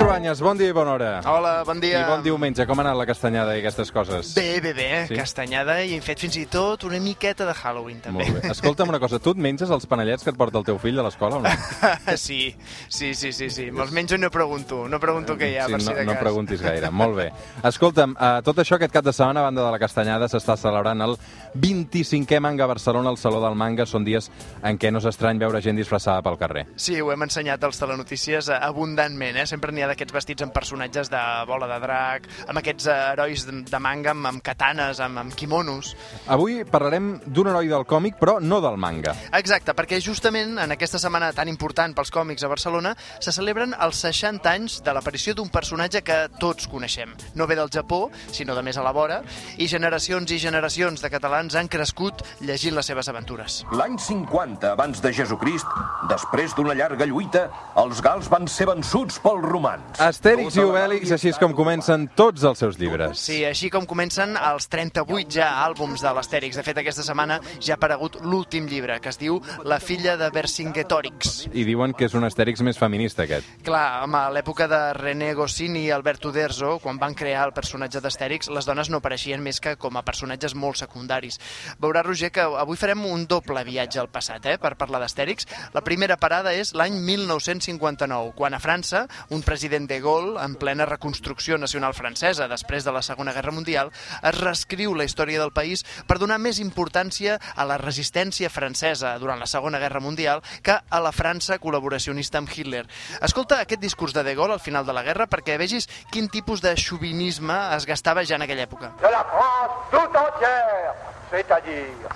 go. Cruanyes, bon dia i bona hora. Hola, bon dia. I bon diumenge, com ha anat la castanyada i aquestes coses? Bé, bé, bé, Sí? castanyada i hem fet fins i tot una miqueta de Halloween, també. Molt bé. Escolta'm una cosa, tu et menges els panellets que et porta el teu fill a l'escola o no? sí, sí, sí, sí, sí. Me'ls menjo i no pregunto, no pregunto què hi ha, sí, per no, si de no cas. preguntis gaire. Molt bé. Escolta'm, uh, tot això aquest cap de setmana, a banda de la castanyada, s'està celebrant el 25è Manga Barcelona, al Saló del Manga. Són dies en què no és estrany veure gent disfressada pel carrer. Sí, ho hem ensenyat als telenotícies eh, abundantment, eh? Sempre n'hi ha d'aquests vestits amb personatges de bola de drac, amb aquests eh, herois de, de manga, amb, amb katanes, amb, amb kimonos... Avui parlarem d'un heroi del còmic, però no del manga. Exacte, perquè justament en aquesta setmana tan important pels còmics a Barcelona se celebren els 60 anys de l'aparició d'un personatge que tots coneixem. No ve del Japó, sinó de més a la vora, i generacions i generacions de catalans han crescut llegint les seves aventures. L'any 50 abans de Jesucrist, després d'una llarga lluita, els gals van ser vençuts pels romans. Astèrix i Obèlix, així és com comencen tots els seus llibres. Sí, així com comencen els 38 ja àlbums de l'Astèrix. De fet, aquesta setmana ja ha aparegut l'últim llibre, que es diu La filla de Vercingetorix. I diuen que és un Astèrix més feminista, aquest. Clar, home, a l'època de René Goscinny i Albert Uderzo, quan van crear el personatge d'Astèrix, les dones no apareixien més que com a personatges molt secundaris. Veurà, Roger, que avui farem un doble viatge al passat, eh, per parlar d'Astèrix. La primera parada és l'any 1959, quan a França, un president de Gaulle, en plena reconstrucció nacional francesa després de la Segona Guerra Mundial, es reescriu la història del país per donar més importància a la resistència francesa durant la Segona Guerra Mundial que a la França col·laboracionista amb Hitler. Escolta aquest discurs de De Gaulle al final de la guerra perquè vegis quin tipus de xovinisme es gastava ja en aquella època. de la France tout entière, c'est-à-dire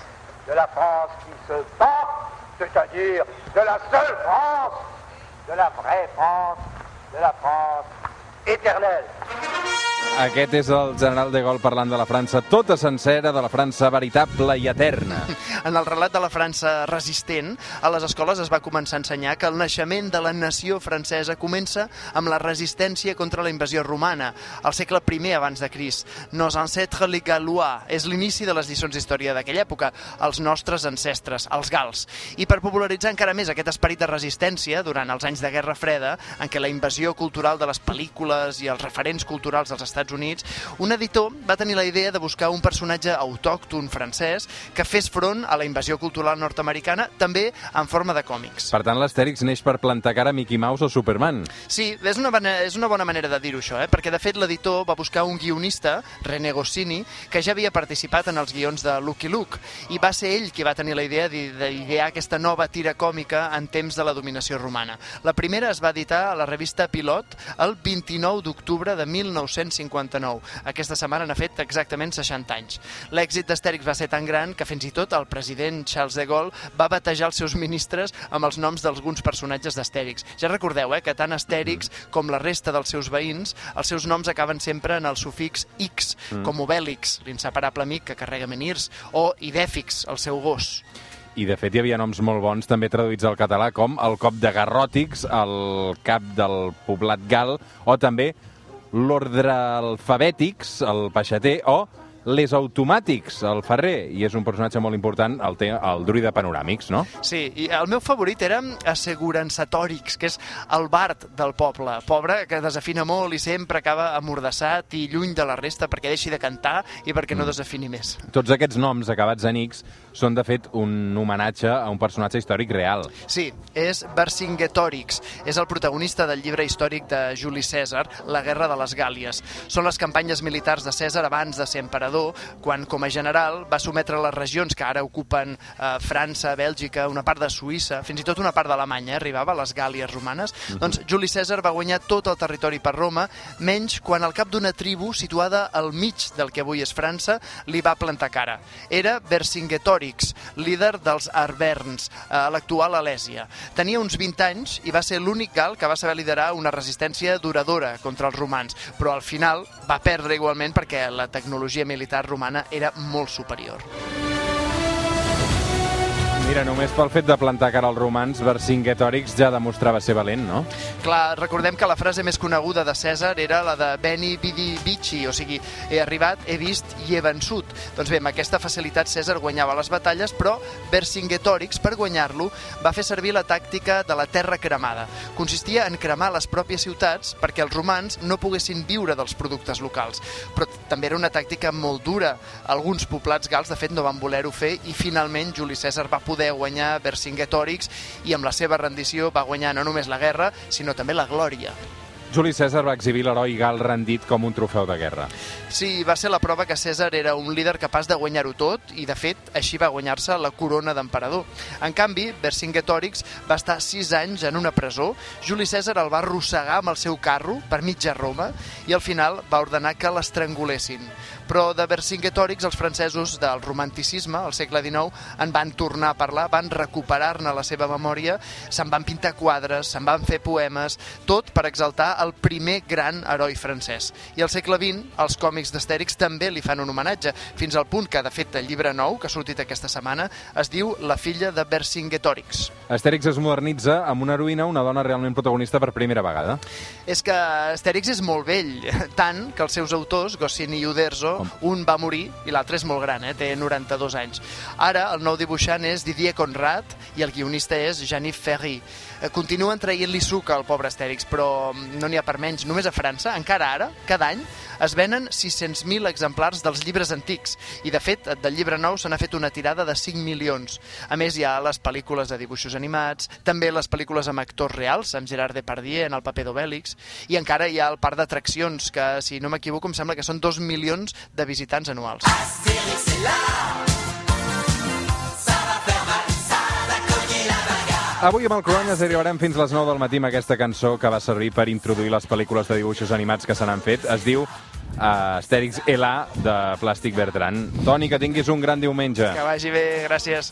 de la France qui se bat, c'est-à-dire de la seule France, de la vraie France, de la France éternelle. Aquest és el general de Gaulle parlant de la França tota sencera, de la França veritable i eterna. En el relat de la França resistent, a les escoles es va començar a ensenyar que el naixement de la nació francesa comença amb la resistència contra la invasió romana, al segle I abans de Crist. Nos ancêtres les Gallois és l'inici de les lliçons d'història d'aquella època, els nostres ancestres, els gals. I per popularitzar encara més aquest esperit de resistència durant els anys de Guerra Freda, en què la invasió cultural de les pel·lícules i els referents culturals dels Estats Units, un editor va tenir la idea de buscar un personatge autòcton francès que fes front a la invasió cultural nord-americana, també en forma de còmics. Per tant, l'Astèrix neix per plantar cara a Mickey Mouse o Superman. Sí, és una, és una bona manera de dir-ho això, eh? perquè de fet l'editor va buscar un guionista, René Goscinny, que ja havia participat en els guions de Lucky Luke, i va ser ell qui va tenir la idea d'i- d'idear aquesta nova tira còmica en temps de la dominació romana. La primera es va editar a la revista Pilot el 29 d'octubre de 1959. Aquesta setmana n'ha fet exactament 60 anys. L'èxit d'Astèrix va ser tan gran que fins i tot el president Charles de Gaulle va batejar els seus ministres amb els noms d'alguns personatges d'Astèrix. Ja recordeu eh, que tant Astèrix com la resta dels seus veïns, els seus noms acaben sempre en el sufix X, com Obèlix, l'inseparable amic que carrega menirs, o Idèfix, el seu gos. I, de fet, hi havia noms molt bons, també traduïts al català, com el cop de Garròtics, el cap del poblat gal, o també l'ordre alfabètics, el peixater, o les automàtics, el ferrer, i és un personatge molt important, el, té, el druida panoràmics, no? Sí, i el meu favorit era Assegurançatòrix, que és el bard del poble. Pobre, que desafina molt i sempre acaba amordassat i lluny de la resta perquè deixi de cantar i perquè no desafini més. Tots aquests noms acabats en X són, de fet, un homenatge a un personatge històric real. Sí, és Vercingetorix. És el protagonista del llibre històric de Juli Cèsar, La guerra de les Gàlies. Són les campanyes militars de Cèsar abans de ser emperador, quan, com a general, va sometre les regions que ara ocupen eh, França, Bèlgica, una part de Suïssa, fins i tot una part d'Alemanya, eh, arribava a les Gàlies romanes. Doncs Juli Cèsar va guanyar tot el territori per Roma, menys quan al cap d'una tribu situada al mig del que avui és França li va plantar cara. Era Vercingetorix, líder dels Arverns, a l'actual Alèsia. Tenia uns 20 anys i va ser l'únic gal que va saber liderar una resistència duradora contra els romans, però al final va perdre igualment perquè la tecnologia militar romana era molt superior. Mira, només pel fet de plantar cara als romans, Vercingetorix ja demostrava ser valent, no? Clar, recordem que la frase més coneguda de Cèsar era la de Beni Vidi Vici, o sigui, he arribat, he vist i he vençut. Doncs bé, amb aquesta facilitat Cèsar guanyava les batalles, però Vercingetorix, per guanyar-lo, va fer servir la tàctica de la terra cremada. Consistia en cremar les pròpies ciutats perquè els romans no poguessin viure dels productes locals. Però també era una tàctica molt dura. Alguns poblats gals, de fet, no van voler-ho fer i finalment Juli Cèsar va poder guanyar Vercingetorix i amb la seva rendició va guanyar no només la guerra, sinó també la glòria. Juli Cèsar va exhibir l'heroi gal rendit com un trofeu de guerra. Sí, va ser la prova que Cèsar era un líder capaç de guanyar-ho tot i, de fet, així va guanyar-se la corona d'emperador. En canvi, Vercingetorix va estar sis anys en una presó, Juli Cèsar el va arrossegar amb el seu carro per mitja Roma i al final va ordenar que l'estrangulessin. Però de Vercingetorix els francesos del romanticisme, al segle XIX, en van tornar a parlar, van recuperar-ne la seva memòria, se'n van pintar quadres, se'n van fer poemes, tot per exaltar el primer gran heroi francès. I al segle XX, els còmics d'Astèrix també li fan un homenatge, fins al punt que, de fet, el llibre nou, que ha sortit aquesta setmana, es diu La filla de Vercingetorix. Astèrix es modernitza amb una heroïna, una dona realment protagonista per primera vegada. És que Astèrix és molt vell, tant que els seus autors, Goscinny i Uderzo, un va morir i l'altre és molt gran, eh? té 92 anys. Ara el nou dibuixant és Didier Conrad i el guionista és Janif Ferry. Eh, Continuen traient-li suc al pobre Astèrix, però no n'hi ha per menys. Només a França, encara ara, cada any, es venen 600.000 exemplars dels llibres antics i, de fet, del llibre nou se n'ha fet una tirada de 5 milions. A més, hi ha les pel·lícules de dibuixos animats, també les pel·lícules amb actors reals, amb Gerard Depardieu en el paper d'Obèlix, i encara hi ha el parc d'atraccions, que, si no m'equivoco, em sembla que són 2 milions de visitants anuals. Avui amb el Corones arribarem fins les 9 del matí amb aquesta cançó que va servir per introduir les pel·lícules de dibuixos animats que se n'han fet. Es diu uh, Astèrix Elà de Plàstic Bertran. Toni, que tinguis un gran diumenge. Que vagi bé, gràcies.